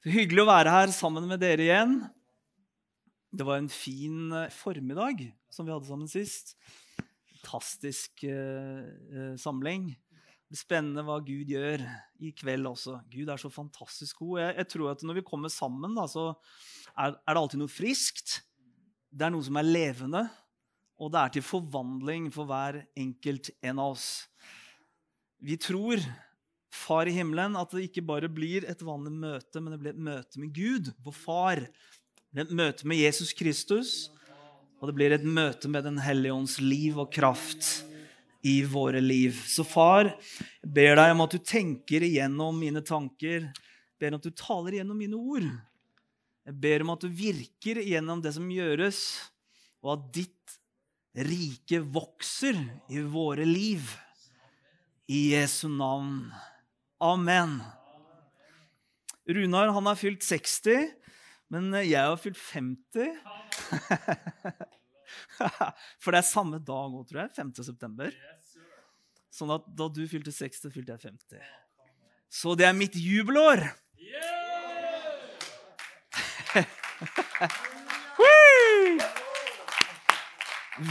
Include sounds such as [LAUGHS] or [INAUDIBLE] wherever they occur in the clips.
Så hyggelig å være her sammen med dere igjen. Det var en fin eh, formiddag som vi hadde sammen sist. Fantastisk eh, eh, samling. Det blir spennende hva Gud gjør i kveld også. Gud er så fantastisk god. Jeg, jeg tror at Når vi kommer sammen, da, så er, er, det alltid noe friskt. Det er noe som er levende, og det er til forvandling for hver enkelt en av oss. Vi tror Far i himmelen, at det ikke bare blir et vanlig møte, men det blir et møte med Gud, vår far. Det blir et møte med Jesus Kristus, og det blir et møte med Den hellige ånds liv og kraft i våre liv. Så far, jeg ber deg om at du tenker igjennom mine tanker. Jeg ber om at du taler igjennom mine ord. Jeg ber om at du virker igjennom det som gjøres, og at ditt rike vokser i våre liv. I Jesu navn. Amen. Runar han har fylt 60, men jeg har fylt 50. [LAUGHS] For det er samme dag òg, tror jeg. 5. september. Sånn at da du fylte 60, fylte jeg 50. Så det er mitt jubelår. [LAUGHS]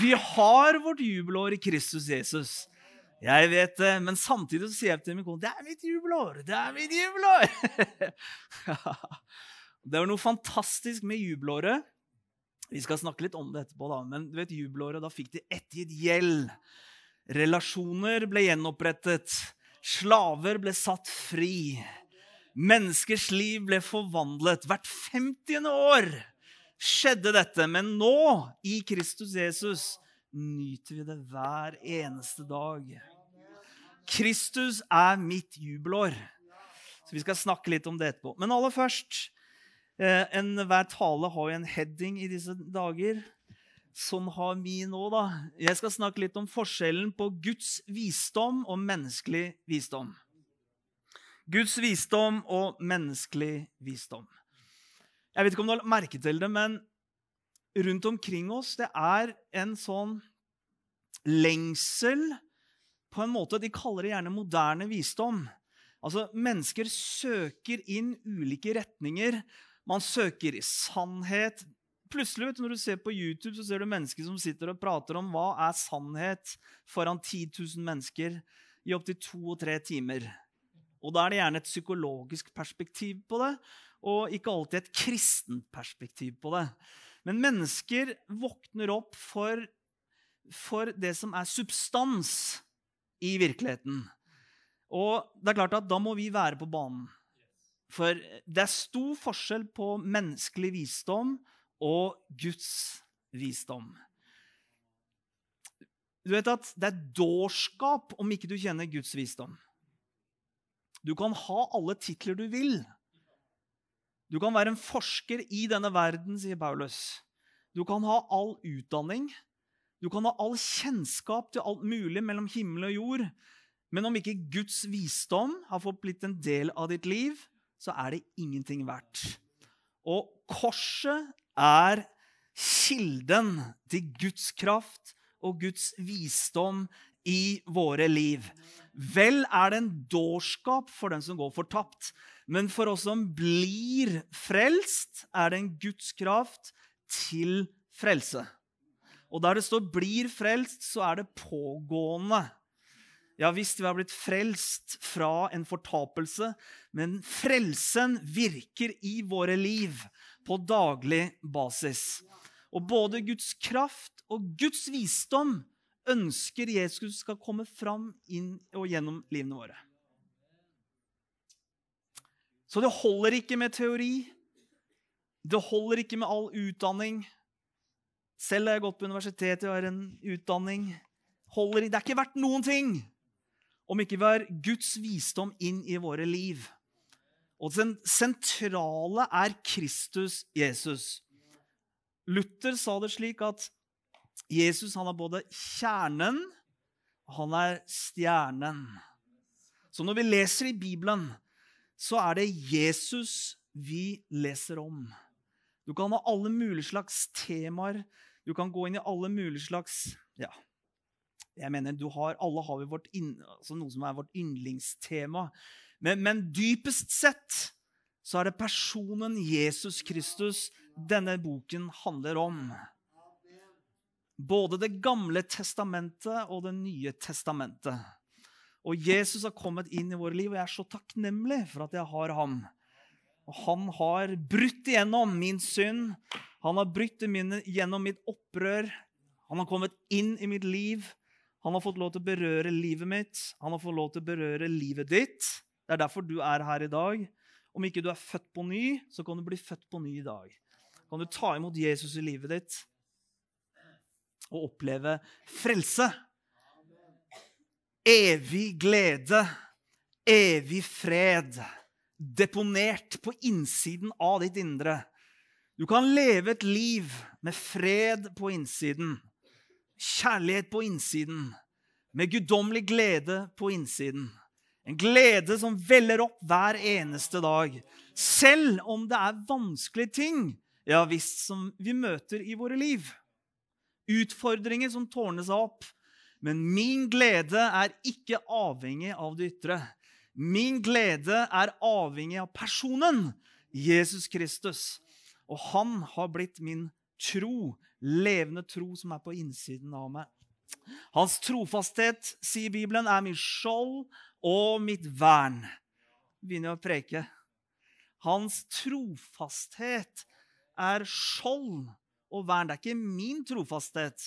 Vi har vårt jubelår i Kristus Jesus. Jeg vet det, men samtidig så sier jeg til min kone det er mitt jubelår. Det er mitt jubelår! [LAUGHS] det var noe fantastisk med jubelåret. Vi skal snakke litt om det etterpå, da. Men du vet, jubelåret, da fikk de ettergitt gjeld. Relasjoner ble gjenopprettet. Slaver ble satt fri. Menneskers liv ble forvandlet. Hvert 50. år skjedde dette. Men nå, i Kristus Jesus, nyter vi det hver eneste dag. Kristus er mitt jubelår. Så Vi skal snakke litt om det etterpå. Men aller først eh, Enhver tale har jo en heading i disse dager. Sånn har vi nå, da. Jeg skal snakke litt om forskjellen på Guds visdom og menneskelig visdom. Guds visdom og menneskelig visdom. Jeg vet ikke om du har merket til det, men rundt omkring oss, det er en sånn lengsel på en måte, De kaller det gjerne moderne visdom. Altså, Mennesker søker inn ulike retninger. Man søker i sannhet. Plutselig, du, når du ser på YouTube, så ser du mennesker som sitter og prater om hva er sannhet foran 10 000 mennesker i opptil to og tre timer. Og Da er det gjerne et psykologisk perspektiv på det, og ikke alltid et kristent perspektiv på det. Men mennesker våkner opp for, for det som er substans i virkeligheten. Og det er klart at da må vi være på banen. For det er stor forskjell på menneskelig visdom og Guds visdom. Du vet at det er dårskap om ikke du kjenner Guds visdom. Du kan ha alle titler du vil. Du kan være en forsker i denne verden, sier Paulus. Du kan ha all utdanning. Du kan ha all kjennskap til alt mulig mellom himmel og jord. Men om ikke Guds visdom har fått blitt en del av ditt liv, så er det ingenting verdt. Og korset er kilden til Guds kraft og Guds visdom i våre liv. Vel er det en dårskap for den som går fortapt, men for oss som blir frelst, er det en Guds kraft til frelse. Og der det står 'blir frelst', så er det pågående. Ja visst, vi har blitt frelst fra en fortapelse, men frelsen virker i våre liv på daglig basis. Og både Guds kraft og Guds visdom ønsker Jesus skal komme fram inn og gjennom livene våre. Så det holder ikke med teori. Det holder ikke med all utdanning. Selv har jeg gått på universitetet og har en utdanning. Holder, det er ikke verdt noen ting om ikke vi har Guds visdom inn i våre liv. Og den sentrale er Kristus Jesus. Luther sa det slik at Jesus han er både kjernen og han er stjernen. Så når vi leser i Bibelen, så er det Jesus vi leser om. Du kan ha alle mulige slags temaer. Du kan gå inn i alle mulige slags ja, jeg mener, har, Alle har inn, altså noe som er vårt yndlingstema. Men, men, dypest sett så er det personen Jesus Kristus denne boken handler om. Både Det gamle testamentet og Det nye testamentet. Og Jesus har kommet inn i våre liv, og jeg er så takknemlig for at jeg har ham. Og han har brutt igjennom min synd. Han har brutt igjennom mitt opprør. Han har kommet inn i mitt liv. Han har fått lov til å berøre livet mitt. Han har fått lov til å berøre livet ditt. Det er derfor du er her i dag. Om ikke du er født på ny, så kan du bli født på ny i dag. Kan du ta imot Jesus i livet ditt og oppleve frelse? Evig glede, evig fred, deponert på innsiden av ditt indre. Du kan leve et liv med fred på innsiden, kjærlighet på innsiden, med guddommelig glede på innsiden. En glede som veller opp hver eneste dag. Selv om det er vanskelige ting ja visst, som vi møter i våre liv. Utfordringer som tårner seg opp. Men min glede er ikke avhengig av det ytre. Min glede er avhengig av personen Jesus Kristus. Og han har blitt min tro, levende tro som er på innsiden av meg. Hans trofasthet, sier Bibelen, er min skjold og mitt vern. Begynner å preke. Hans trofasthet er skjold og vern. Det er ikke min trofasthet.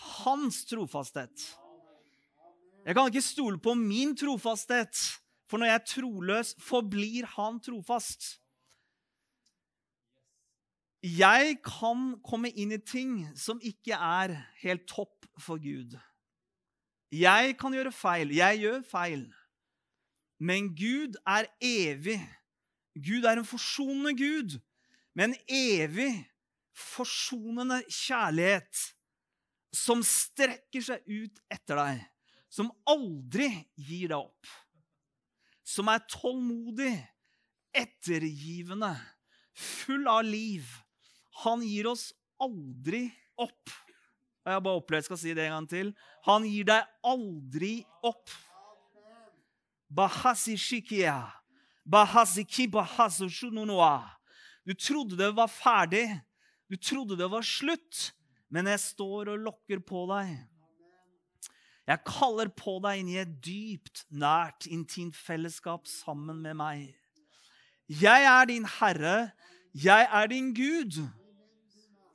Hans trofasthet. Jeg kan ikke stole på min trofasthet, for når jeg er troløs, forblir han trofast. Jeg kan komme inn i ting som ikke er helt topp for Gud. Jeg kan gjøre feil. Jeg gjør feil. Men Gud er evig. Gud er en forsonende Gud med en evig, forsonende kjærlighet som strekker seg ut etter deg, som aldri gir deg opp, som er tålmodig, ettergivende, full av liv. Han gir oss aldri opp. Jeg har bare opplevd skal si det en gang til. Han gir deg aldri opp. Du trodde det var ferdig. Du trodde det var slutt. Men jeg står og lokker på deg. Jeg kaller på deg inn i et dypt, nært, intimt fellesskap sammen med meg. Jeg er din Herre. Jeg er din Gud.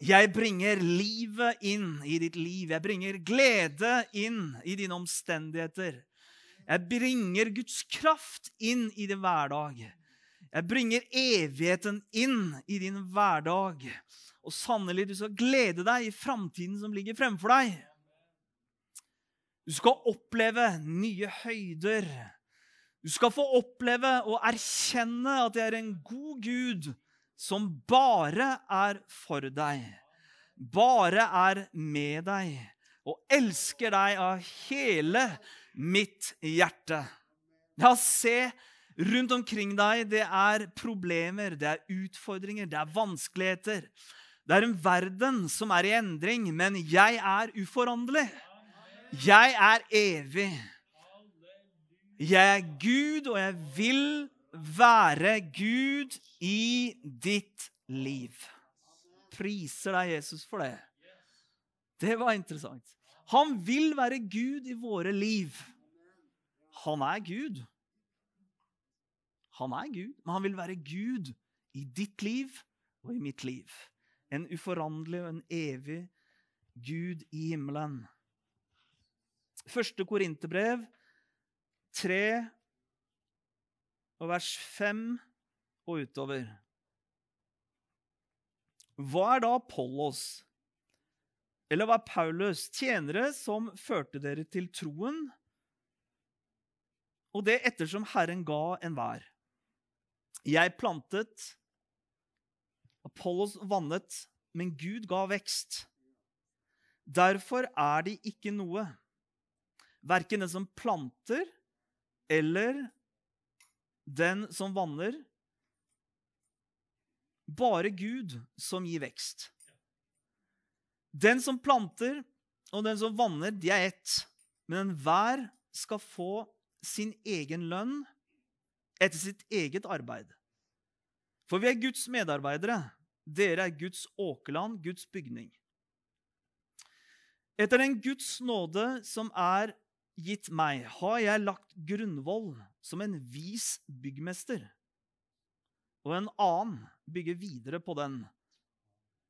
Jeg bringer livet inn i ditt liv. Jeg bringer glede inn i dine omstendigheter. Jeg bringer Guds kraft inn i din hverdag. Jeg bringer evigheten inn i din hverdag. Og sannelig, du skal glede deg i framtiden som ligger fremfor deg. Du skal oppleve nye høyder. Du skal få oppleve og erkjenne at det er en god Gud som bare er for deg, bare er med deg og elsker deg av hele mitt hjerte. Ja, se rundt omkring deg, det er problemer, det er utfordringer, det er vanskeligheter. Det er en verden som er i endring, men jeg er uforanderlig. Jeg er evig. Jeg er Gud, og jeg vil være Gud i ditt liv. Priser deg, Jesus, for det. Det var interessant. Han vil være Gud i våre liv. Han er Gud. Han er Gud, men han vil være Gud i ditt liv og i mitt liv. En uforanderlig og en evig Gud i himmelen. Første Korinterbrev 3 og vers 5 og utover. Hva er da Apollos? Eller hva er Paulus? Tjenere som førte dere til troen, og det ettersom Herren ga enhver. Jeg plantet, Apollos vannet, men Gud ga vekst. Derfor er de ikke noe, verken den som planter eller den som vanner. Bare Gud som gir vekst. Den som planter og den som vanner, de er ett. Men enhver skal få sin egen lønn etter sitt eget arbeid. For vi er Guds medarbeidere. Dere er Guds åkerland, Guds bygning. Etter den Guds nåde som er gitt meg, har jeg lagt grunnvoll som en vis byggmester. Og en annen bygger videre på den.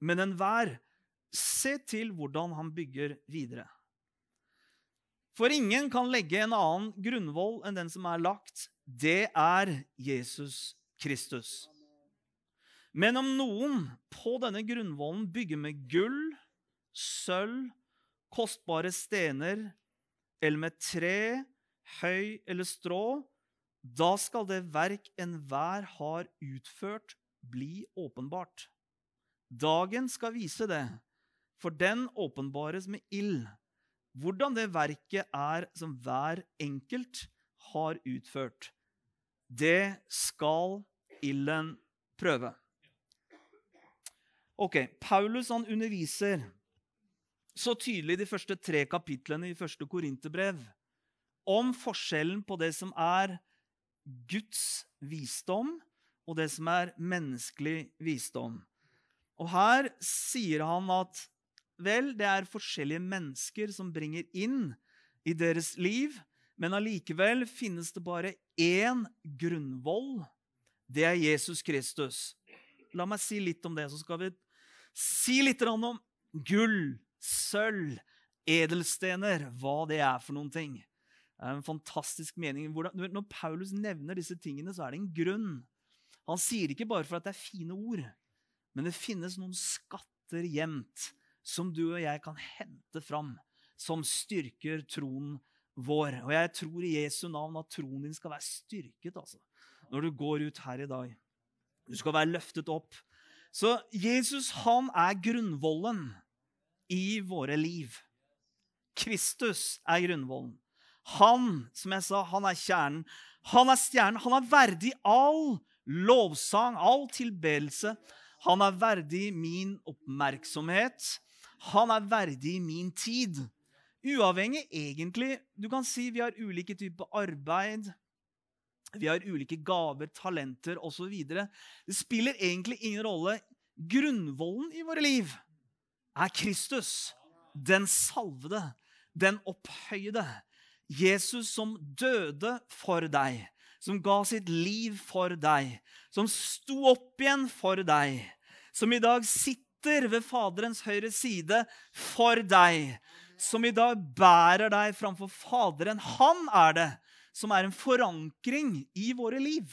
Men enhver se til hvordan han bygger videre. For ingen kan legge en annen grunnvoll enn den som er lagt. Det er Jesus Kristus. Men om noen på denne grunnvollen bygger med gull, sølv, kostbare stener eller med tre, høy eller strå, da skal det verk enhver har utført, bli åpenbart. Dagen skal vise det, for den åpenbares med ild, hvordan det verket er som hver enkelt har utført. Det skal ilden prøve. Ok, Paulus han underviser så tydelig de første tre kapitlene i første Korinterbrev om forskjellen på det som er Guds visdom, og det som er menneskelig visdom. Og her sier han at vel, det er forskjellige mennesker som bringer inn i deres liv, men allikevel finnes det bare én grunnvoll. Det er Jesus Kristus. La meg si litt om det, så skal vi si litt om gull, sølv, edelstener, hva det er for noen ting. Det er en fantastisk mening. Når Paulus nevner disse tingene, så er det en grunn. Han sier det ikke bare for at det er fine ord, men det finnes noen skatter gjemt som du og jeg kan hente fram, som styrker troen vår. Og jeg tror i Jesu navn at troen din skal være styrket altså, når du går ut her i dag. Du skal være løftet opp. Så Jesus, han er grunnvollen i våre liv. Kristus er grunnvollen. Han, som jeg sa, han er kjernen. Han er stjernen. Han er verdig all lovsang, all tilbedelse. Han er verdig min oppmerksomhet. Han er verdig min tid. Uavhengig, egentlig Du kan si vi har ulike typer arbeid. Vi har ulike gaver, talenter osv. Det spiller egentlig ingen rolle. Grunnvollen i våre liv er Kristus, den salvede, den opphøyde. Jesus som døde for deg, som ga sitt liv for deg, som sto opp igjen for deg, som i dag sitter ved Faderens høyre side for deg, som i dag bærer deg framfor Faderen. Han er det som er en forankring i våre liv.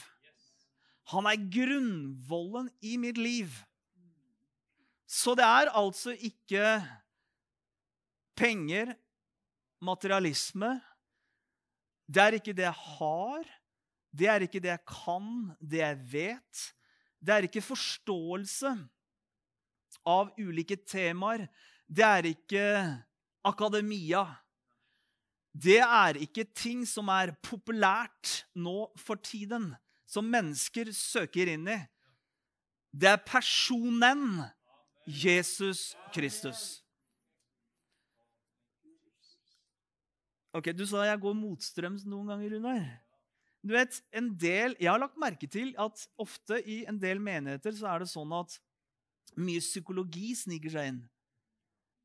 Han er grunnvollen i mitt liv. Så det er altså ikke penger, materialisme. Det er ikke det jeg har. Det er ikke det jeg kan, det jeg vet. Det er ikke forståelse av ulike temaer. Det er ikke akademia. Det er ikke ting som er populært nå for tiden, som mennesker søker inn i. Det er personen Jesus Kristus. Ok, Du sa jeg går motstrøms noen ganger, Runar. Du vet, en del, Jeg har lagt merke til at ofte i en del menigheter så er det sånn at mye psykologi sniker seg inn.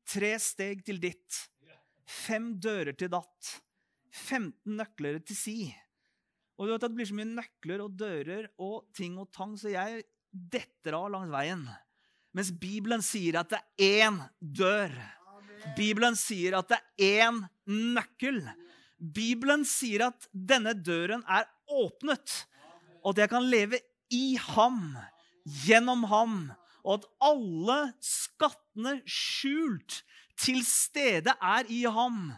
Tre steg til ditt. Fem dører til datt. 15 nøkler til si. Og du vet at Det blir så mye nøkler og dører og ting og tang, så jeg detter av langs veien. Mens Bibelen sier at det er én dør. Bibelen sier at det er én nøkkel. Bibelen sier at denne døren er åpnet, og at jeg kan leve i ham, gjennom ham, og at alle skattene skjult til stede er i ham.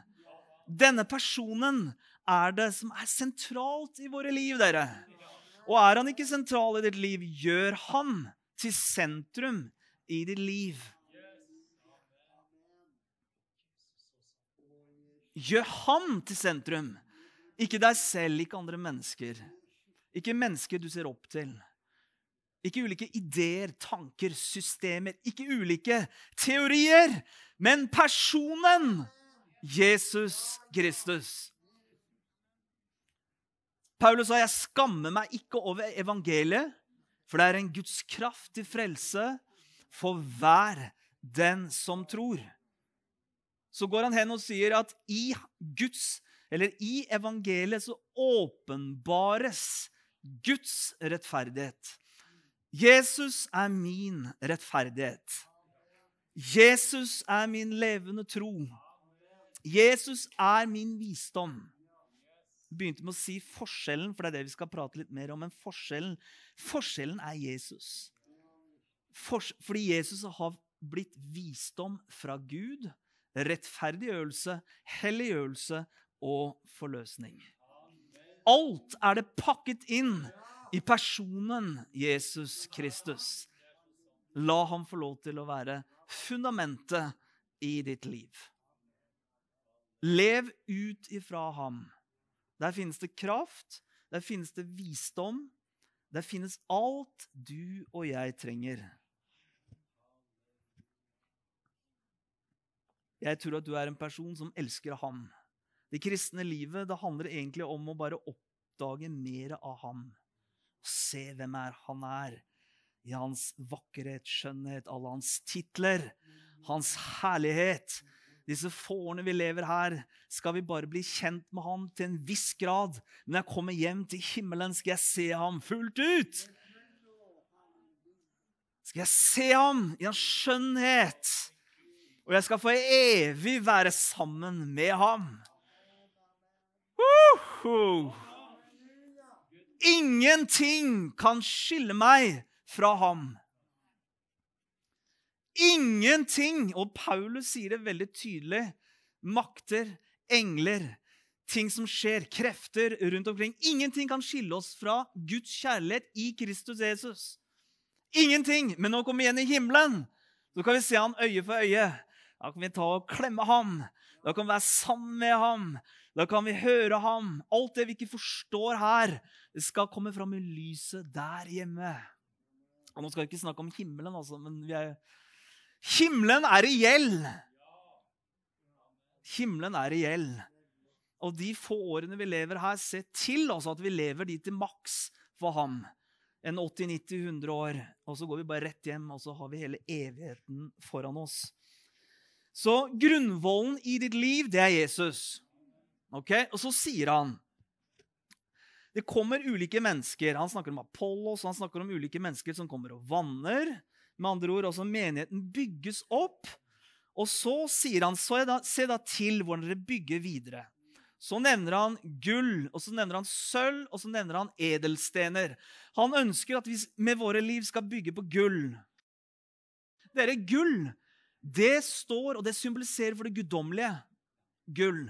Denne personen er det som er sentralt i våre liv, dere. Og er han ikke sentral i ditt liv, gjør han til sentrum i ditt liv. Gjør ham til sentrum. Ikke deg selv, ikke andre mennesker. Ikke mennesker du ser opp til. Ikke ulike ideer, tanker, systemer. Ikke ulike teorier, men personen Jesus Kristus. Paulus sa, 'Jeg skammer meg ikke over evangeliet', For det er en Guds kraft til frelse for hver den som tror. Så går han hen og sier at i Guds, eller i evangeliet så åpenbares Guds rettferdighet. Jesus er min rettferdighet. Jesus er min levende tro. Jesus er min visdom. Jeg begynte med å si forskjellen, for det er det vi skal prate litt mer om. Men forskjellen, forskjellen er Jesus. For, fordi Jesus har blitt visdom fra Gud, rettferdiggjørelse, helliggjørelse og forløsning. Alt er det pakket inn i personen Jesus Kristus. La ham få lov til å være fundamentet i ditt liv. Lev ut ifra ham. Der finnes det kraft, der finnes det visdom. Der finnes alt du og jeg trenger. Jeg tror at du er en person som elsker ham. Det kristne livet det handler egentlig om å bare oppdage mer av ham. Se hvem er han er. I hans vakkerhet, skjønnhet, alle hans titler, hans herlighet. Disse fårene vi lever her, skal vi bare bli kjent med ham til en viss grad. Men når jeg kommer hjem til himmelen, skal jeg se ham fullt ut. Skal jeg se ham i hans skjønnhet. Og jeg skal for evig være sammen med ham. -huh. Ingenting kan skille meg fra ham. Ingenting! Og Paulus sier det veldig tydelig. Makter, engler, ting som skjer, krefter rundt omkring. Ingenting kan skille oss fra Guds kjærlighet i Kristus Jesus. Ingenting! Men nå kommer vi igjen i himmelen. Så kan vi se han øye for øye. Da kan vi ta og klemme ham. Da kan vi være sammen med ham. Da kan vi høre ham. Alt det vi ikke forstår her, skal komme fram i lyset der hjemme. Og Nå skal vi ikke snakke om himmelen, altså, men vi er Himmelen er reell. Himmelen er reell. Og de få årene vi lever her, se til altså at vi lever de til maks for ham. En 80-90-100 år. Og så går vi bare rett hjem, og så har vi hele evigheten foran oss. Så grunnvollen i ditt liv, det er Jesus. Ok? Og så sier han Det kommer ulike mennesker. Han snakker om Apollos, han snakker om ulike mennesker som kommer og vanner. Med andre ord, også menigheten bygges opp. Og så sier han, så da, se da til hvordan dere bygger videre. Så nevner han gull, og så nevner han sølv, og så nevner han edelstener. Han ønsker at vi med våre liv skal bygge på gull. Dere, gull, det står, og det symboliserer for det guddommelige. Gull.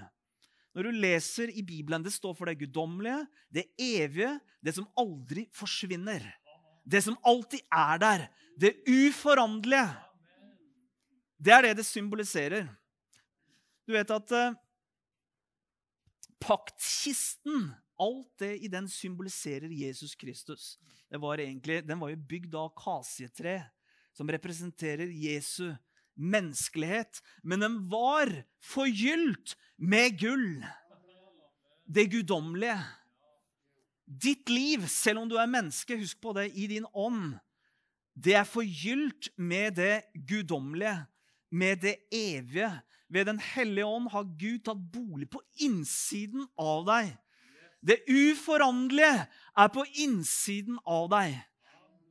Når du leser i Bibelen, det står for det guddommelige, det evige, det som aldri forsvinner. Det som alltid er der. Det uforanderlige. Det er det det symboliserer. Du vet at eh, paktkisten, alt det i den symboliserer Jesus Kristus. Var egentlig, den var jo bygd av kasietre, som representerer Jesu menneskelighet. Men den var forgylt med gull. Det guddommelige. Ditt liv, selv om du er menneske, husk på det, i din ånd, det er forgylt med det guddommelige, med det evige. Ved Den hellige ånd har Gud tatt bolig på innsiden av deg. Det uforanderlige er på innsiden av deg.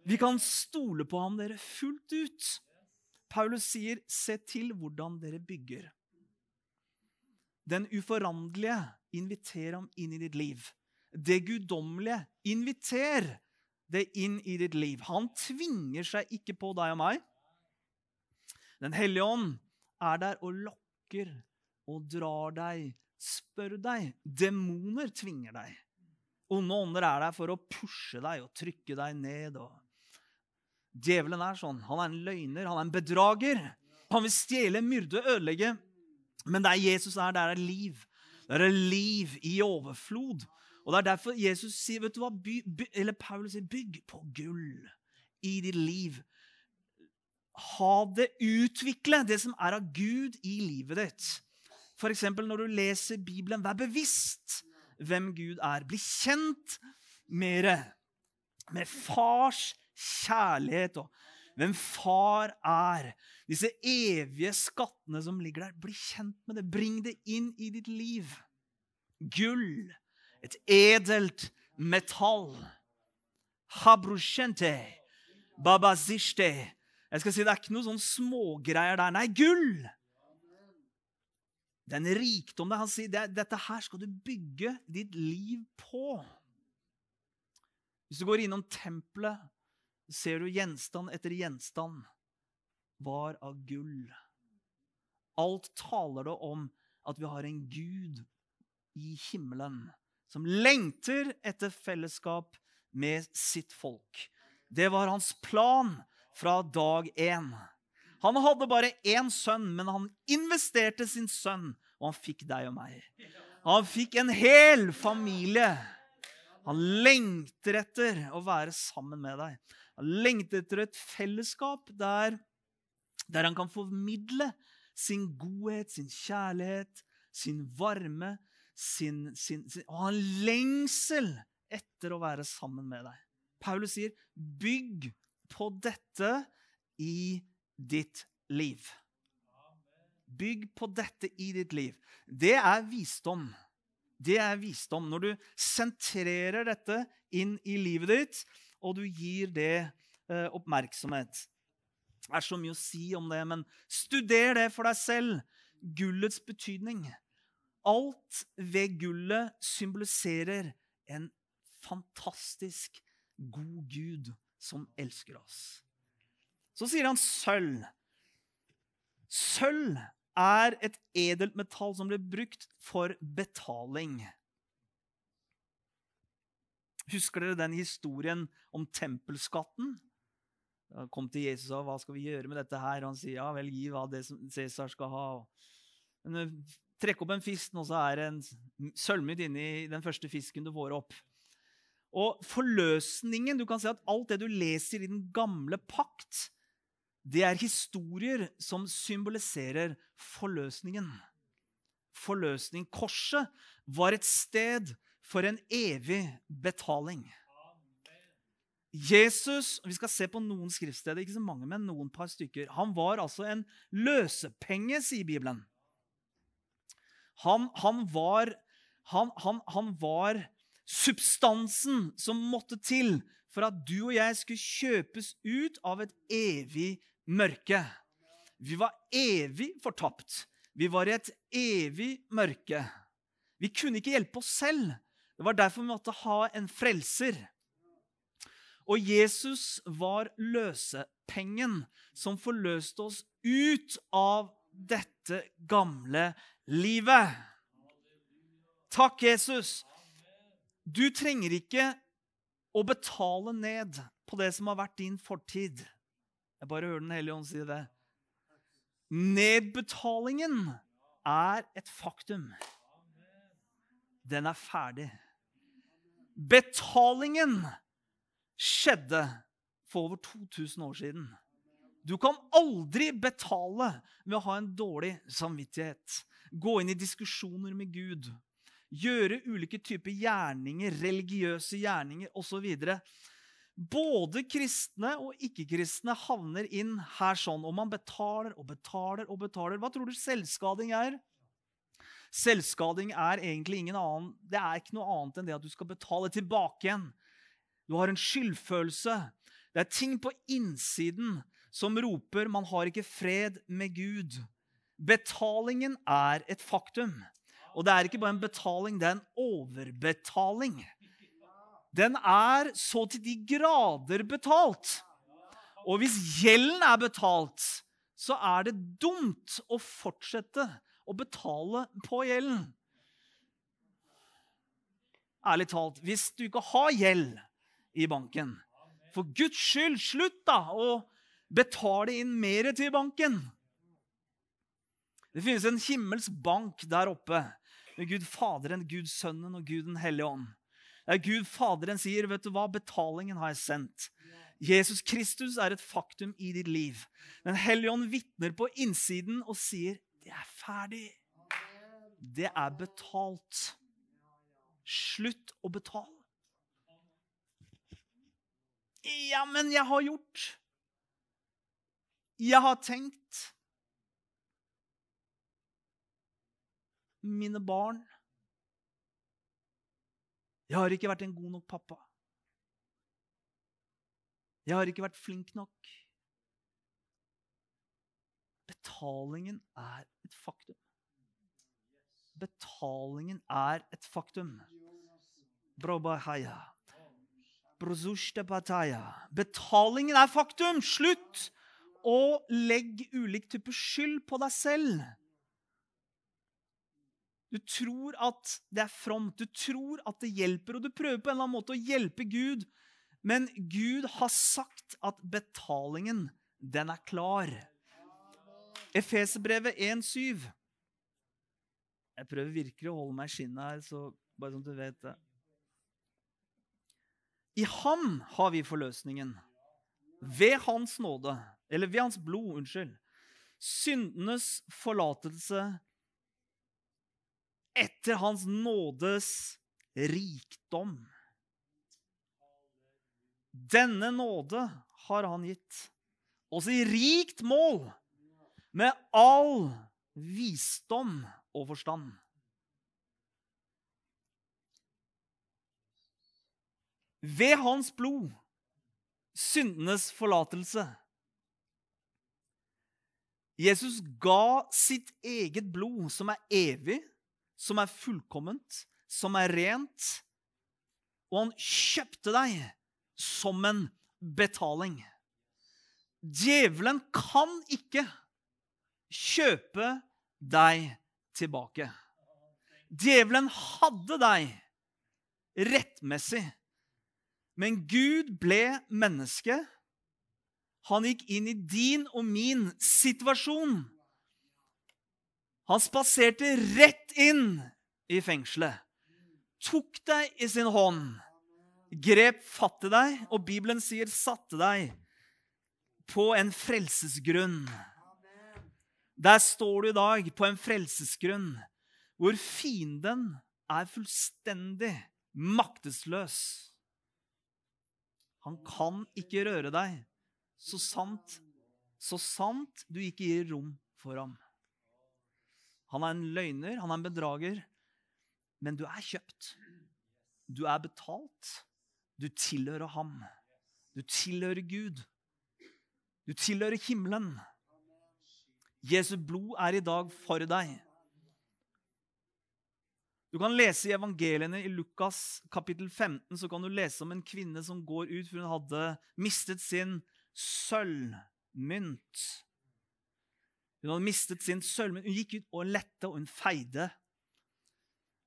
Vi kan stole på ham dere fullt ut. Paulus sier, 'Se til hvordan dere bygger'. Den uforanderlige, inviter ham inn i ditt liv. Det guddommelige, inviter det inn i ditt liv. Han tvinger seg ikke på deg og meg. Den hellige ånd er der og lokker og drar deg, spør deg. Demoner tvinger deg. Onde ånder er der for å pushe deg og trykke deg ned. Djevelen er sånn. Han er en løgner, han er en bedrager. Han vil stjele, myrde, ødelegge. Men der Jesus er, der er liv. Der er liv i overflod. Og Det er derfor Jesus sier, vet du hva, by, by, eller Paulus sier, bygg på gull i ditt liv. Ha det, utvikle det som er av Gud i livet ditt. F.eks. når du leser Bibelen, vær bevisst hvem Gud er. Bli kjent mere. Med fars kjærlighet og hvem far er. Disse evige skattene som ligger der. Bli kjent med det. Bring det inn i ditt liv. Gull. Et edelt metall. Habrushente. Babazishte. Jeg skal si Det er ikke noe sånn smågreier der. Nei, gull! Det er en rikdom der. Han sier det, dette her skal du bygge ditt liv på. Hvis du går innom tempelet, ser du gjenstand etter gjenstand var av gull. Alt taler det om at vi har en Gud i himmelen som lengter etter fellesskap med sitt folk. Det var hans plan fra dag én. Han hadde bare én sønn, men han investerte sin sønn, og han fikk deg og meg. Han fikk en hel familie. Han lengter etter å være sammen med deg. Han lengter etter et fellesskap der, der han kan formidle sin godhet, sin kjærlighet, sin varme, sin, sin, sin, og han lengsel etter å være sammen med deg. Paulus sier, 'Bygg på dette i ditt liv'. Bygg på dette i ditt liv. Det er visdom. Det er visdom. Når du sentrerer dette inn i livet ditt, og du gir det eh, oppmerksomhet. Det er så mye å si om det, men studer det for deg selv. Gullets betydning. Alt ved gullet symboliserer en fantastisk god Gud som elsker oss. Så sier han sølv. Sølv er et edelt metall som ble brukt for betaling. Husker dere den historien om tempelskatten? Han kom til Jesus og sa, hva skal vi gjøre med dette her? Og han sier ja, vel, gi hva det som Cæsar skal ha. Men, eh, trekk opp en fisk, og så er det en sølvmynt inni den første fisken du får opp. Og forløsningen Du kan se at alt det du leser i den gamle pakt, det er historier som symboliserer forløsningen. Forløsning. Korset var et sted for en evig betaling. Jesus Vi skal se på noen skriftsteder, ikke så mange, men noen par stykker. Han var altså en løsepenge, sier Bibelen. Han, han, var, han, han var substansen som måtte til for at du og jeg skulle kjøpes ut av et evig mørke. Vi var evig fortapt. Vi var i et evig mørke. Vi kunne ikke hjelpe oss selv. Det var derfor vi måtte ha en frelser. Og Jesus var løsepengen som forløste oss ut av dette gamle livet. Takk, Jesus. Du trenger ikke å betale ned på det som har vært din fortid. Jeg bare hører Den hellige ånd si det. Nedbetalingen er et faktum. Den er ferdig. Betalingen skjedde for over 2000 år siden. Du kan aldri betale ved å ha en dårlig samvittighet. Gå inn i diskusjoner med Gud. Gjøre ulike typer gjerninger, religiøse gjerninger osv. Både kristne og ikke-kristne havner inn her sånn. Og man betaler og betaler og betaler. Hva tror du selvskading er? Selvskading er egentlig ingen annen, det er ikke noe annet enn det at du skal betale tilbake igjen. Du har en skyldfølelse. Det er ting på innsiden som roper 'man har ikke fred med Gud'. Betalingen er et faktum. Og det er ikke bare en betaling, det er en overbetaling den er så til de grader betalt. Og hvis gjelden er betalt, så er det dumt å fortsette å betale på gjelden. Ærlig talt, hvis du ikke har gjeld i banken For Guds skyld, slutt da å betale inn mer til banken. Det finnes en himmelsk bank der oppe med Gud Faderen, Gud Sønnen og Gud den hellige ånd. Der Gud Faderen sier, 'Vet du hva, betalingen har jeg sendt'. Jesus Kristus er et faktum i ditt liv. Den hellige ånd vitner på innsiden og sier, 'Det er ferdig. Det er betalt. Slutt å betale.' Ja, men jeg har gjort. Jeg har tenkt. Mine barn. Jeg har ikke vært en god nok pappa. Jeg har ikke vært flink nok. Betalingen er et faktum. Betalingen er et faktum. Betalingen er faktum! Slutt å legge ulik type skyld på deg selv. Du tror at det er fromt, du tror at det hjelper, og du prøver på en eller annen måte å hjelpe Gud. Men Gud har sagt at betalingen, den er klar. Efeserbrevet 1,7. Jeg prøver virkelig å holde meg i skinnet her, så bare sånn at du vet det. I ham har vi forløsningen. Ved hans nåde, eller ved hans blod, unnskyld. Syndenes forlatelse etter hans nådes rikdom. Denne nåde har han gitt oss i rikt mål med all visdom og forstand. Ved hans blod, syndenes forlatelse. Jesus ga sitt eget blod, som er evig, som er fullkomment, som er rent. Og han kjøpte deg som en betaling. Djevelen kan ikke kjøpe deg tilbake. Djevelen hadde deg rettmessig, men Gud ble menneske. Han gikk inn i din og min situasjon. Han spaserte rett inn i fengselet, tok deg i sin hånd, grep fatt i deg, og Bibelen sier satte deg på en frelsesgrunn. Der står du i dag på en frelsesgrunn hvor fienden er fullstendig maktesløs. Han kan ikke røre deg, så sant, så sant du ikke gir rom for ham. Han er en løgner, han er en bedrager, men du er kjøpt. Du er betalt. Du tilhører ham. Du tilhører Gud. Du tilhører himmelen. Jesu blod er i dag for deg. Du kan lese i evangeliene i Lukas kapittel 15 så kan du lese om en kvinne som går ut for hun hadde mistet sin sølvmynt. Hun hadde mistet sin sølvmynt. Hun gikk ut og lette, og hun feide.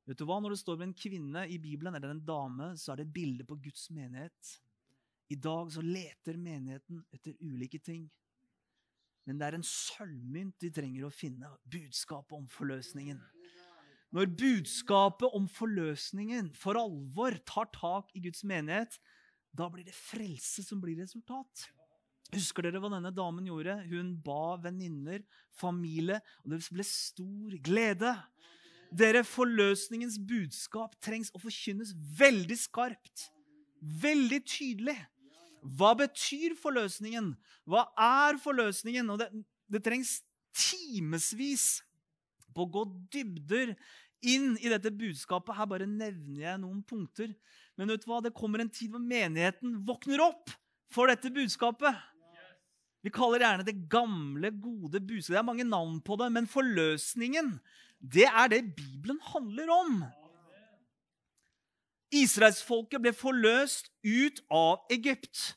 Vet du hva? Når det står med en kvinne i Bibelen eller en dame, så er det et bilde på Guds menighet. I dag så leter menigheten etter ulike ting. Men det er en sølvmynt de trenger å finne. Budskapet om forløsningen. Når budskapet om forløsningen for alvor tar tak i Guds menighet, da blir det frelse som blir resultat. Husker dere hva denne damen gjorde? Hun ba venninner, familie, og det ble stor glede. Dere, Forløsningens budskap trengs å forkynnes veldig skarpt. Veldig tydelig. Hva betyr forløsningen? Hva er forløsningen? Og det, det trengs timevis på å gå dybder inn i dette budskapet. Her bare nevner jeg noen punkter. Men vet du hva? det kommer en tid hvor menigheten våkner opp for dette budskapet. Vi kaller gjerne det gamle, gode budskapet. Det er mange navn på det, men forløsningen, det er det Bibelen handler om. Israelsfolket ble forløst ut av Egypt.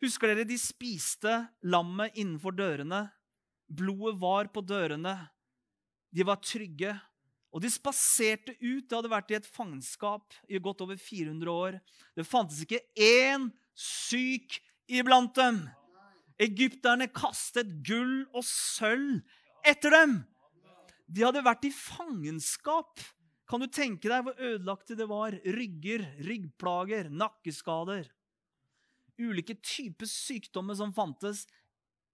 Husker dere de spiste lammet innenfor dørene? Blodet var på dørene. De var trygge. Og de spaserte ut. Det hadde vært i et fangenskap i godt over 400 år. Det fantes ikke én syk iblant dem. Egypterne kastet gull og sølv etter dem. De hadde vært i fangenskap kan du tenke deg hvor ødelagte det var? Rygger, ryggplager, nakkeskader. Ulike typer sykdommer som fantes.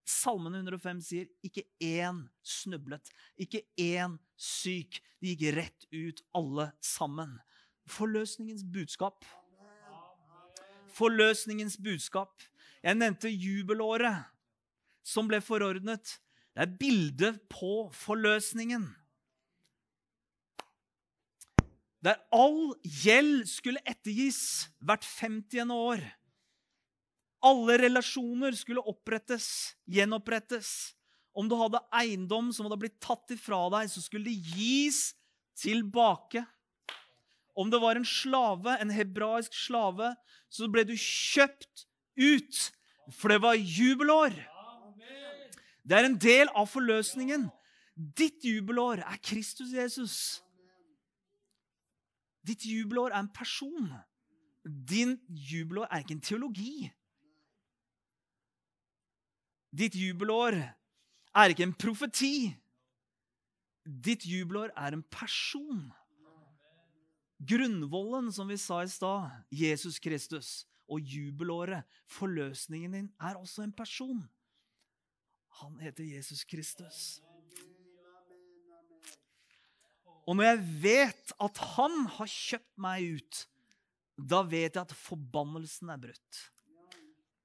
Salmen 105 sier ikke én snublet, ikke én syk. De gikk rett ut, alle sammen. Forløsningens budskap. forløsningens budskap. Jeg nevnte jubelåret som ble forordnet. Det er bildet på forløsningen. Der all gjeld skulle ettergis hvert 50. år. Alle relasjoner skulle opprettes, gjenopprettes. Om du hadde eiendom som hadde blitt tatt ifra deg, så skulle det gis tilbake. Om det var en slave, en hebraisk slave, så ble du kjøpt ut, for det var jubelår. Det er en del av forløsningen. Ditt jubelår er Kristus Jesus. Ditt jubelår er en person. Din jubelår er ikke en teologi. Ditt jubelår er ikke en profeti. Ditt jubelår er en person. Grunnvollen, som vi sa i stad, Jesus Kristus, og jubelåret, forløsningen din, er også en person. Han heter Jesus Kristus. Og når jeg vet at han har kjøpt meg ut, da vet jeg at forbannelsen er brutt.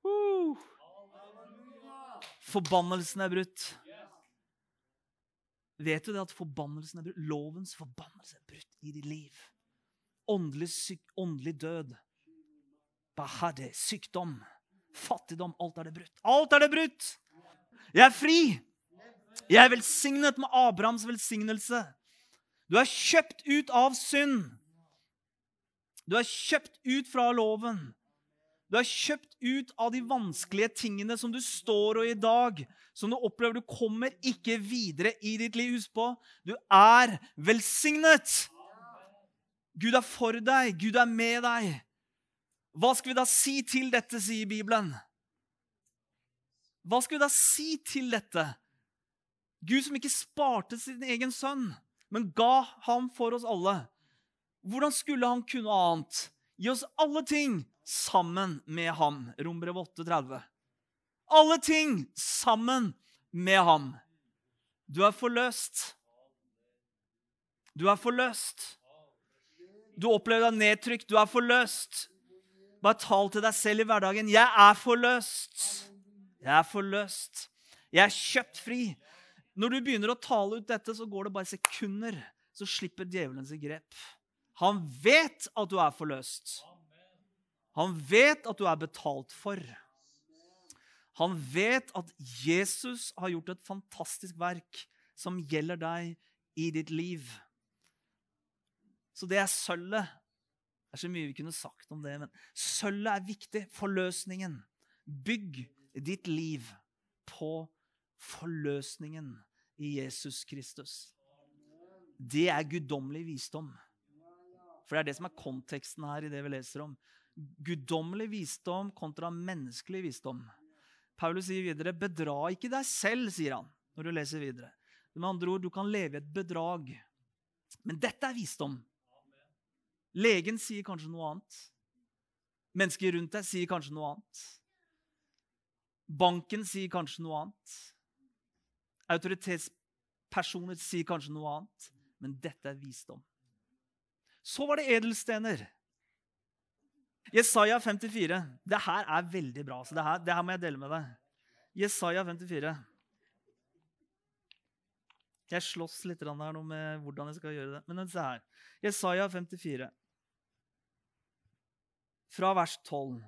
Uh. Forbannelsen er brutt. Vet du det at forbannelsen er brutt? Lovens forbannelse er brutt i ditt liv. Åndelig, syk, åndelig død. Bahade, sykdom, fattigdom. Alt er det brutt. Alt er det brutt! Jeg er fri. Jeg er velsignet med Abrahams velsignelse. Du er kjøpt ut av synd. Du er kjøpt ut fra loven. Du er kjøpt ut av de vanskelige tingene som du står og i dag, som du opplever du kommer ikke videre i ditt liv. Husk på, du er velsignet. Gud er for deg. Gud er med deg. Hva skal vi da si til dette, sier Bibelen? Hva skal vi da si til dette? Gud som ikke sparte sin egen sønn, men ga ham for oss alle. Hvordan skulle han kunne annet? Gi oss alle ting sammen med ham. Rombrev 8,30. Alle ting sammen med ham. Du er forløst. Du er forløst. Du opplever deg nedtrykt. Du er forløst. Bare tal til deg selv i hverdagen. 'Jeg er forløst'. Jeg er forløst. Jeg er kjøpt fri. Når du begynner å tale ut dette, så går det bare sekunder, så slipper djevelen sitt grep. Han vet at du er forløst. Han vet at du er betalt for. Han vet at Jesus har gjort et fantastisk verk som gjelder deg i ditt liv. Så det er sølvet. Det er så mye vi kunne sagt om det, men sølvet er viktig. Forløsningen. Bygg ditt liv på forløsningen i Jesus Kristus. Det er guddommelig visdom. For det er det som er konteksten her i det vi leser om. Guddommelig visdom kontra menneskelig visdom. Paulus sier videre, 'Bedra ikke deg selv', sier han når du leser videre. Med andre ord, du kan leve i et bedrag. Men dette er visdom. Legen sier kanskje noe annet. Mennesker rundt deg sier kanskje noe annet. Banken sier kanskje noe annet. Autoritetspersoner sier kanskje noe annet. Men dette er visdom. Så var det edelstener. Jesaja 54. Det her er veldig bra. så det her, det her må jeg dele med deg. Jesaja 54. Jeg slåss litt her nå med hvordan jeg skal gjøre det. Men se her. Jesaja 54. Fra vers 12.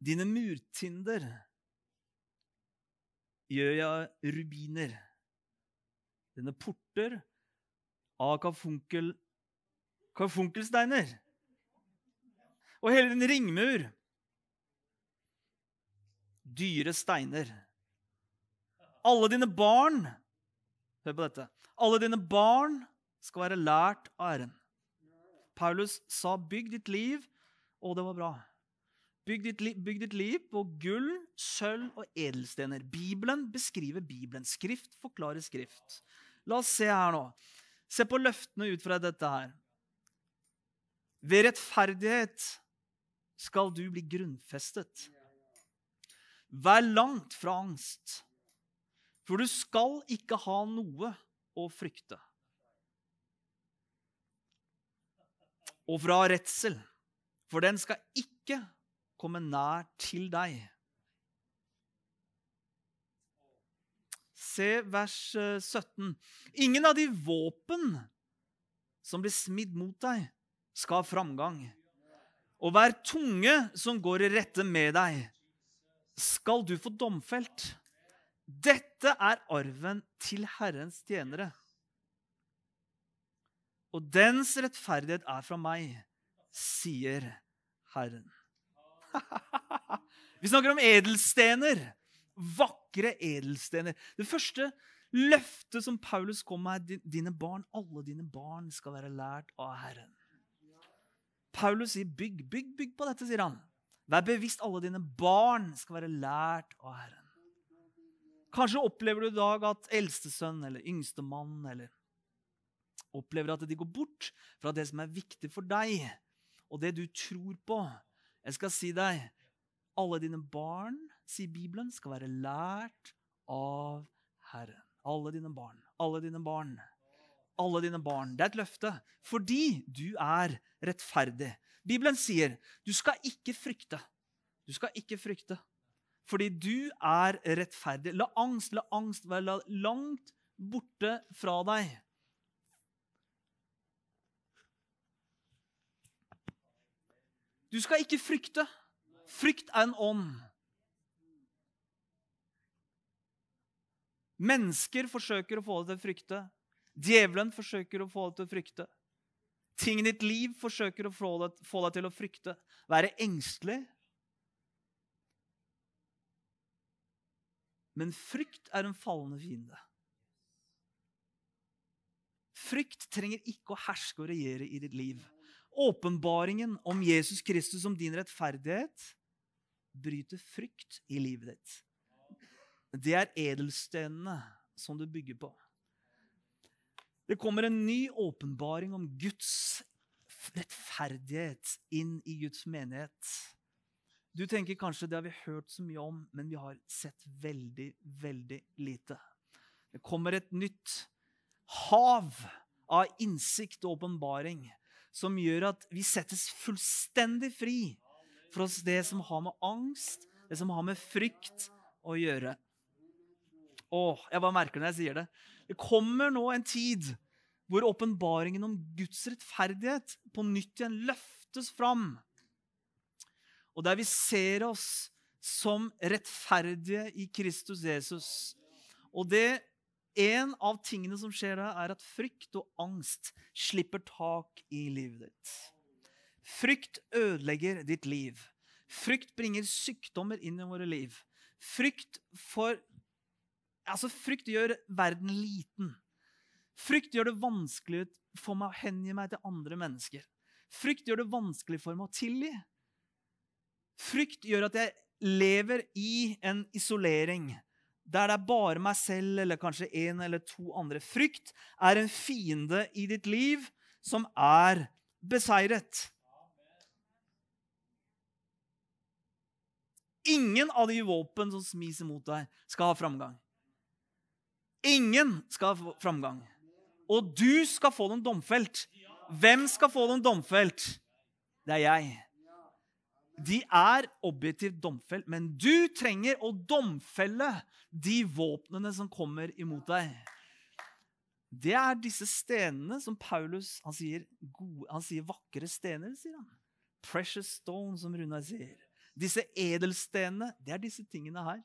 Dine murtinder gjør jeg rubiner. Dine porter av karfunkel, karfunkelsteiner. Og hele din ringmur dyre steiner. Alle dine barn Hør på dette. Alle dine barn skal være lært av Æren. Paulus sa, 'Bygg ditt liv', og det var bra. Bygg ditt, bygg ditt, liv på gull, sølv og edelstener. Bibelen beskriver Bibelen. Skrift forklarer Skrift. La oss se her nå. Se på løftene ut fra dette her. Ved rettferdighet skal du bli grunnfestet. Vær langt fra angst, for du skal ikke ha noe å frykte. og fra redsel, for den skal ikke komme nær til deg. Se vers 17. Ingen av de våpen som blir smidd mot deg, skal ha framgang. Og hver tunge som går i rette med deg, skal du få domfelt. Dette er arven til Herrens tjenere. Og dens rettferdighet er fra meg, sier Herren. [LAUGHS] Vi snakker om edelstener. Vakre edelstener. Det første løftet som Paulus kom med, er dine barn, alle dine barn skal være lært av Herren. Paulus sier, 'Bygg, bygg, bygg på dette', sier han. Vær bevisst alle dine barn skal være lært av Herren. Kanskje opplever du i dag at eldstesønn eller yngstemann eller opplever at de går bort fra det som er viktig for deg, og det du tror på. Jeg skal si deg, alle dine barn, sier Bibelen, skal være lært av Herren. Alle dine barn. Alle dine barn. Alle dine barn. Det er et løfte. Fordi du er rettferdig. Bibelen sier du skal ikke frykte. Du skal ikke frykte. Fordi du er rettferdig. La angst, la angst være langt borte fra deg. Du skal ikke frykte. Frykt er en ånd. Mennesker forsøker å få deg til å frykte. Djevelen forsøker å få deg til å frykte. Ting i ditt liv forsøker å få deg, til å frykte. Være engstelig. Men frykt er en fallende fiende. Frykt trenger ikke å herske og regjere i ditt liv. Åpenbaringen om Jesus Kristus som din rettferdighet bryter frykt i livet ditt. Det er edelstenene som du bygger på. Det kommer en ny åpenbaring om Guds rettferdighet inn i Guds menighet. Du tenker kanskje det har vi hørt så mye om, men vi har sett veldig, veldig lite. Det kommer et nytt hav av innsikt og åpenbaring som gjør at vi settes fullstendig fri fra det som har med angst, det som har med frykt å gjøre. Åh, jeg bare merker det når jeg sier det. Det kommer nå en tid hvor åpenbaringen om Guds rettferdighet på nytt igjen løftes fram. Og der vi ser oss som rettferdige i Kristus Jesus. Og det En av tingene som skjer da, er at frykt og angst slipper tak i livet ditt. Frykt ødelegger ditt liv. Frykt bringer sykdommer inn i våre liv. Frykt for Altså, frykt gjør verden liten. Frykt gjør det vanskelig for meg å hengi meg til andre mennesker. Frykt gjør det vanskelig for meg å tilgi. Frykt gjør at jeg lever i en isolering der det er bare meg selv eller kanskje en eller to andre. Frykt er en fiende i ditt liv som er beseiret. Ingen av de våpen som smis imot deg, skal ha framgang. Ingen skal ha framgang. Og du skal få den domfelt. Hvem skal få den domfelt? Det er jeg. De er objektivt domfelt, men du trenger å domfelle de våpnene som kommer imot deg. Det er disse stenene som Paulus han sier, gode, han sier vakre stener. sier han. Precious stone, som Runar sier. Disse edelstenene, det er disse tingene her.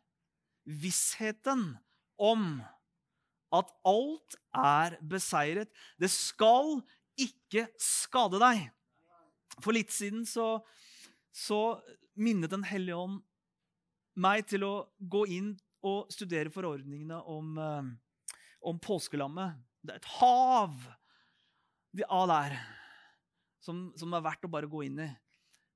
Vissheten om at alt er beseiret. Det skal ikke skade deg. For litt siden så, så minnet Den hellige ånd meg til å gå inn og studere forordningene om, eh, om påskelammet. Det er et hav av der som, som er verdt å bare gå inn i.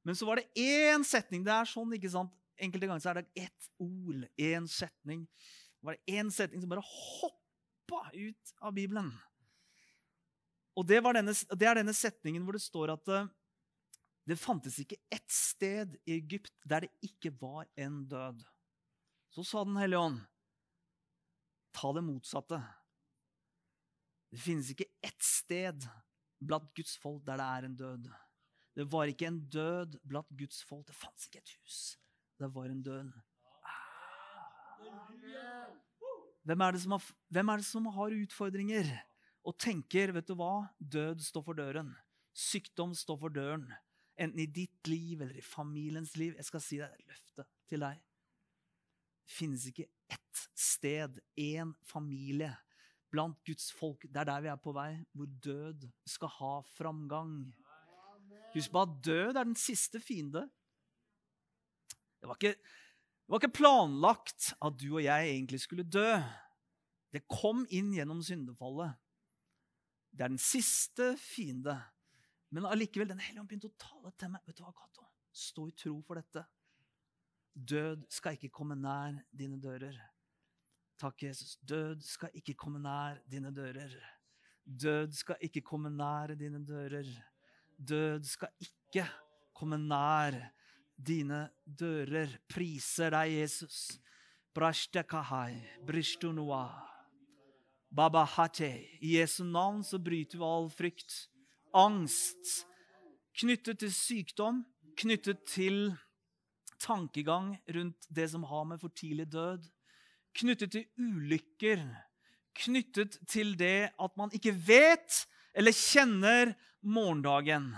Men så var det én setning. Det er sånn, ikke sant? Enkelte ganger så er det ett ord, én setning. Det var det én setning som bare hoppa ut av Bibelen. Og det, denne, det, er denne setningen hvor det står at det, fantes ikke ett sted i Egypt der det ikke var en død. Så sa Den hellige ånd, ta det motsatte. Det finnes ikke ett sted blant Guds folk der det er en død. Det var ikke en død blant Guds folk. Det fantes ikke et hus. Det var en død. Hvem er, det som har, hvem er det som har utfordringer og tenker vet du hva, død står for døren? Sykdom står for døren. Enten i ditt liv eller i familiens liv. Jeg skal si deg et løfte til deg. Det finnes ikke ett sted, én familie blant Guds folk, det er der vi er på vei, hvor død skal ha framgang. Husk på at død er den siste fiende. Det var ikke, det var ikke planlagt at du og jeg egentlig skulle dø. Det kom inn gjennom syndefallet. Det er den siste fiende. Men allikevel, Den hellige ånd begynte å tale til meg. Vet du hva, Kato? Stå i tro for dette. Død skal ikke komme nær dine dører. Takk, Jesus. Død skal ikke komme nær dine dører. Død skal ikke komme nær dine dører. Død skal ikke komme nær dine dører. Priser deg, Jesus. Brashtekahai, brishtunua. Baba hate. I Jesu navn så bryter vi all frykt, angst, knyttet til sykdom, knyttet til tankegang rundt det som har med for tidlig død, knyttet til ulykker, knyttet til det at man ikke vet eller kjenner morgendagen.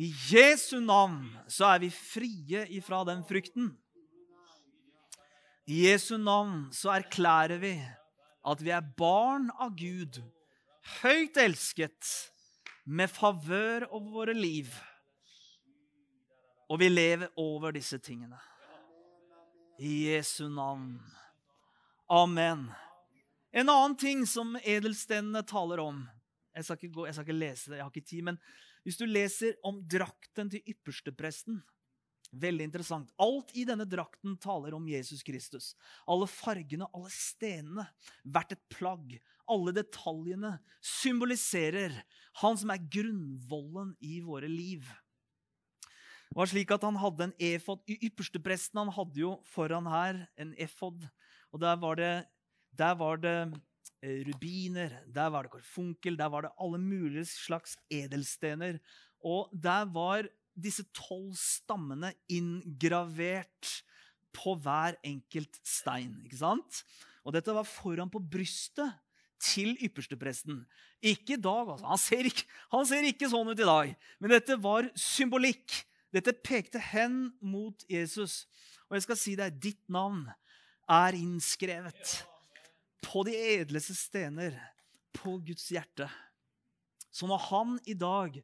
I Jesu navn så er vi frie ifra den frykten. I Jesu navn så erklærer vi at vi er barn av Gud, høyt elsket, med favør over våre liv. Og vi lever over disse tingene. I Jesu navn. Amen. En annen ting som edelstenene taler om jeg skal, gå, jeg skal, ikke lese det, jeg har ikke tid, men hvis du leser om drakten til ypperstepresten Veldig interessant. Alt i denne drakten taler om Jesus Kristus. Alle fargene, alle stenene, hvert et plagg, alle detaljene symboliserer han som er grunnvollen i våre liv. Det var slik at Han hadde en efod. Ypperstepresten han hadde jo foran her en efod. og Der var det, der var det eh, rubiner, der var det korfunkel, der var det alle mulige slags edelstener. Og der var disse tolv stammene inngravert på hver enkelt stein. ikke sant? Og dette var foran på brystet til ypperstepresten. Ikke i dag, altså. Han ser ikke, han ser ikke sånn ut i dag. Men dette var symbolikk. Dette pekte hen mot Jesus. Og jeg skal si deg, ditt navn er innskrevet på de edleste stener på Guds hjerte. Så når han i dag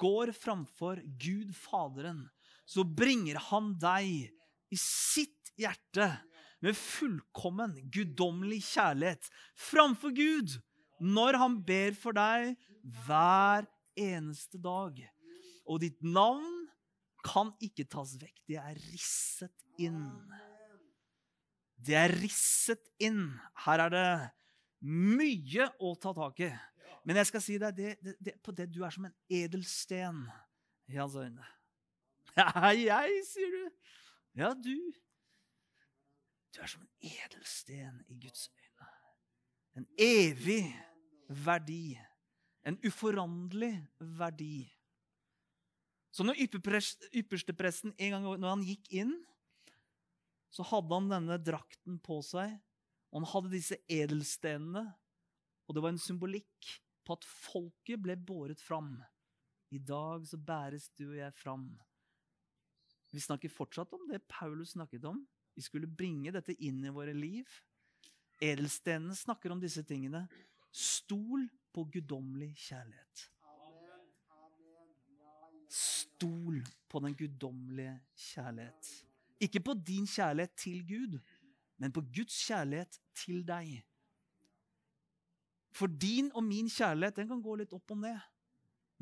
går framfor Gud Faderen, så bringer han deg i sitt hjerte med fullkommen, guddommelig kjærlighet framfor Gud når han ber for deg hver eneste dag. Og ditt navn kan ikke tas vekk. Det er risset inn. Det er risset inn. Her er det mye å ta tak i. Men jeg skal si deg det, det, det, på det du er som en edelsten i hans øyne. [LAUGHS] Ja, jeg, sier du. Ja, du. Du er som en edelsten i Guds øyne. En evig verdi. En uforanderlig verdi. Så når ypperstepresten en gang når han gikk inn, så hadde han denne drakten på seg, og han hadde disse edelstenene, og det var en symbolikk på at folket ble båret fram. I dag så bæres du og jeg fram. Vi snakker fortsatt om det Paulus snakket om. Vi skulle bringe dette inn i våre liv. Edelstenene snakker om disse tingene. Stol på guddommelig kjærlighet. Stol på den guddommelige kjærlighet. Ikke på din kjærlighet til Gud, men på Guds kjærlighet til deg. For din og min kjærlighet den kan gå litt opp og ned.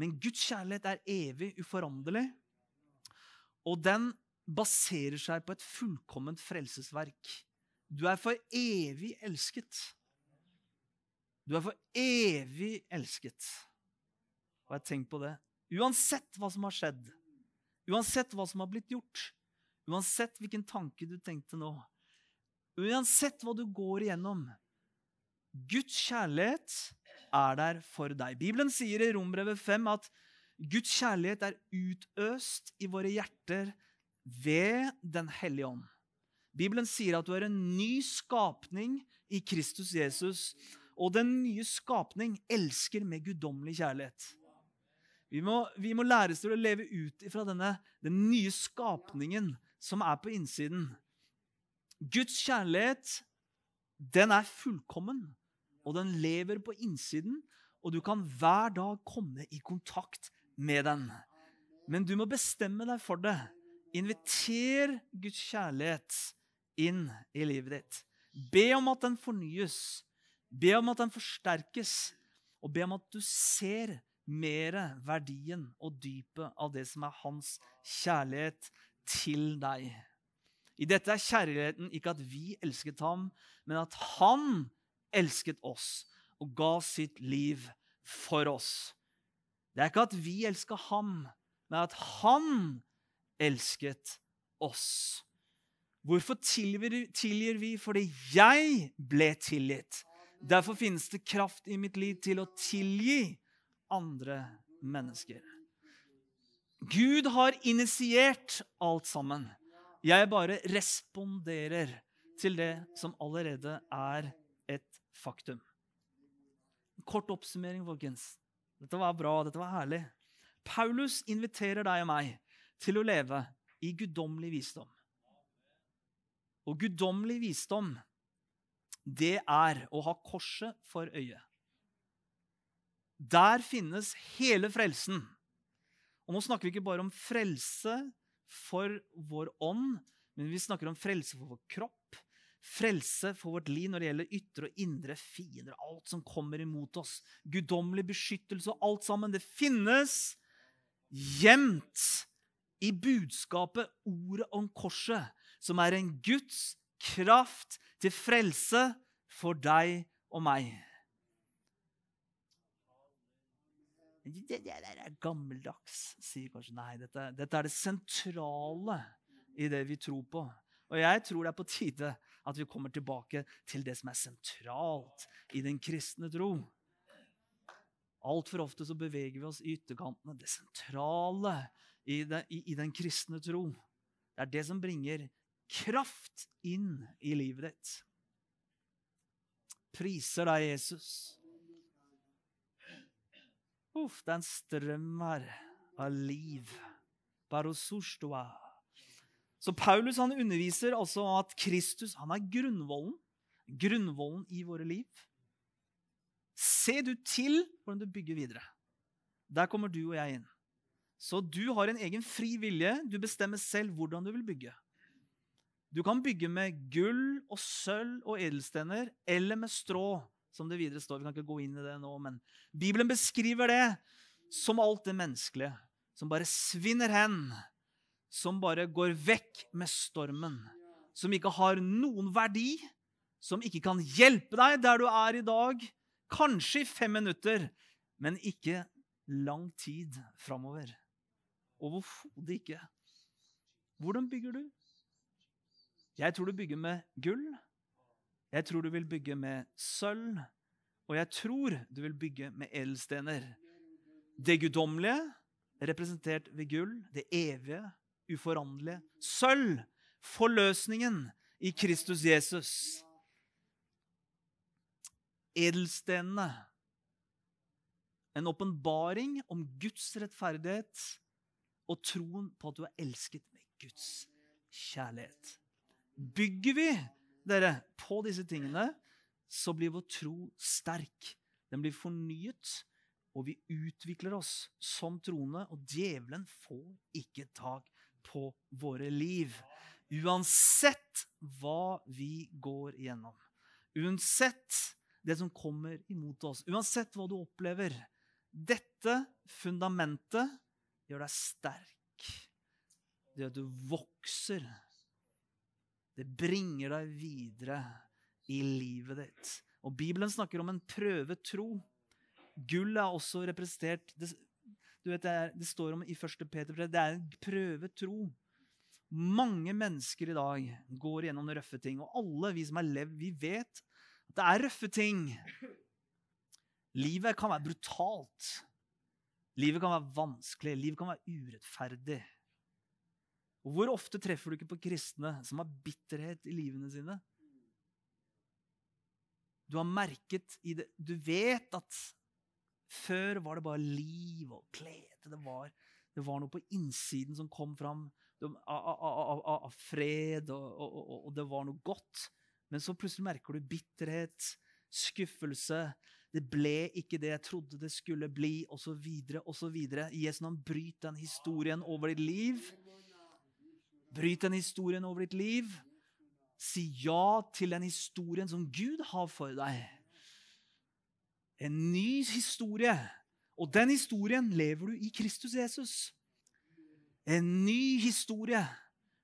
Men Guds kjærlighet er evig, uforanderlig. Og den baserer seg på et fullkomment frelsesverk. Du er for evig elsket. Du er for evig elsket. Og jeg tenker på det. Uansett hva som har skjedd, uansett hva som har blitt gjort, uansett hvilken tanke du tenkte nå, uansett hva du går igjennom, Guds kjærlighet er der for deg. Bibelen sier i Rombrevet 5 at Guds kjærlighet er utøst i våre hjerter ved Den hellige ånd. Bibelen sier at du er en ny skapning i Kristus Jesus. Og den nye skapning elsker med guddommelig kjærlighet. Vi må, vi må læres til å leve ut ifra denne, den nye skapningen som er på innsiden. Guds kjærlighet, den er fullkommen, og den lever på innsiden. Og du kan hver dag komme i kontakt med den. Men du må bestemme deg for det. Inviter Guds kjærlighet inn i livet ditt. Be om at den fornyes. Be om at den forsterkes. Og be om at du ser mer verdien og dypet av det som er hans kjærlighet til deg. I dette er kjærligheten ikke at vi elsket ham, men at han elsket oss og ga sitt liv for oss. Det er ikke at vi elsker ham, men at han elsket oss. Hvorfor tilgir vi? Fordi jeg ble tilgitt. Derfor finnes det kraft i mitt liv til å tilgi andre mennesker. Gud har initiert alt sammen. Jeg bare responderer til det som allerede er et faktum. Kort oppsummering, folkens. Dette var bra, dette var herlig. Paulus inviterer deg og meg til å leve i guddommelig visdom. Og guddommelig visdom, det er å ha korset for øyet. Der finnes hele frelsen. Og nå snakker vi ikke bare om frelse for vår ånd, men vi snakker om frelse for vår kropp, frelse for vårt liv når det gjelder ytre og indre fiender, alt som kommer imot oss, guddommelig beskyttelse og alt sammen. Det finnes gjemt i budskapet, ordet om korset, som er en Guds kraft til frelse for deg og meg. Det, det er gammeldags, sier kanskje. Nei, dette, dette, er det sentrale i det vi tror på. Og jeg tror det er på tide at vi kommer tilbake til det som er sentralt i den kristne tro. Altfor ofte så beveger vi oss i ytterkantene. Det sentrale i, det, i, i den kristne tro. Det er det som bringer kraft inn i livet ditt. Priser deg, Jesus. Uff, det er en strøm her av liv. Så Paulus han underviser altså at Kristus han er grunnvollen. Grunnvollen i våre liv. Se du til hvordan du bygger videre. Der kommer du og jeg inn. Så du har en egen fri vilje. Du bestemmer selv hvordan du vil bygge. Du kan bygge med gull og sølv og edelstener eller med strå som det videre står. Vi kan ikke gå inn i det nå, men Bibelen beskriver det som alt det menneskelige. Som bare svinner hen. Som bare går vekk med stormen. Som ikke har noen verdi. Som ikke kan hjelpe deg der du er i dag. Kanskje i fem minutter, men ikke lang tid framover. Overhodet ikke. Hvordan bygger du? Jeg tror du bygger med gull. Jeg tror du vil bygge med sølv, og jeg tror du vil bygge med edelstener. Det guddommelige, representert ved gull, det evige, uforanderlige. Sølv, forløsningen i Kristus Jesus. Edelstenene, en åpenbaring om Guds rettferdighet og troen på at du er elsket med Guds kjærlighet. Bygger vi dere, på disse tingene, så blir vår tro sterk. Den blir fornyet, og vi utvikler oss som troende. Og djevelen får ikke tak på våre liv. Uansett hva vi går igjennom. Uansett det som kommer imot oss. Uansett hva du opplever. Dette fundamentet gjør deg sterk. Det gjør at du vokser det bringer deg videre i livet ditt. Og Bibelen snakker om en prøvetro. Gull er også representert Det, vet, det, er, det står om i 1. Peter det er en prøvetro. Mange mennesker i dag går gjennom røffe ting, og alle vi som har levd, vi vet at det er røffe ting. Livet kan være brutalt. Livet kan være vanskelig, livet kan være urettferdig. Og Hvor ofte treffer du ikke på kristne som har bitterhet i livene sine? Du har merket i det Du vet at før var det bare liv og glede. Det var, det var noe på innsiden som kom fram av, av, av, av fred, og, og, og, det var noe godt. Men så plutselig merker du bitterhet, skuffelse. Det ble ikke det jeg trodde det skulle bli, osv., osv. Jesu navn, bryt den historien over ditt liv. Bryt den historien over ditt liv. Si ja til den historien som Gud har for deg. En ny historie. Og den historien lever du i Kristus Jesus. En ny historie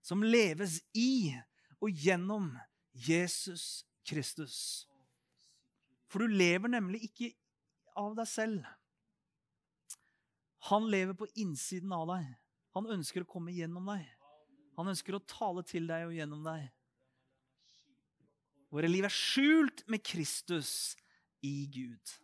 som leves i og gjennom Jesus Kristus. For du lever nemlig ikke av deg selv. Han lever på innsiden av deg. Han ønsker å komme gjennom deg. Han ønsker å tale til deg og gjennom deg. Våre liv er skjult med Kristus i Gud.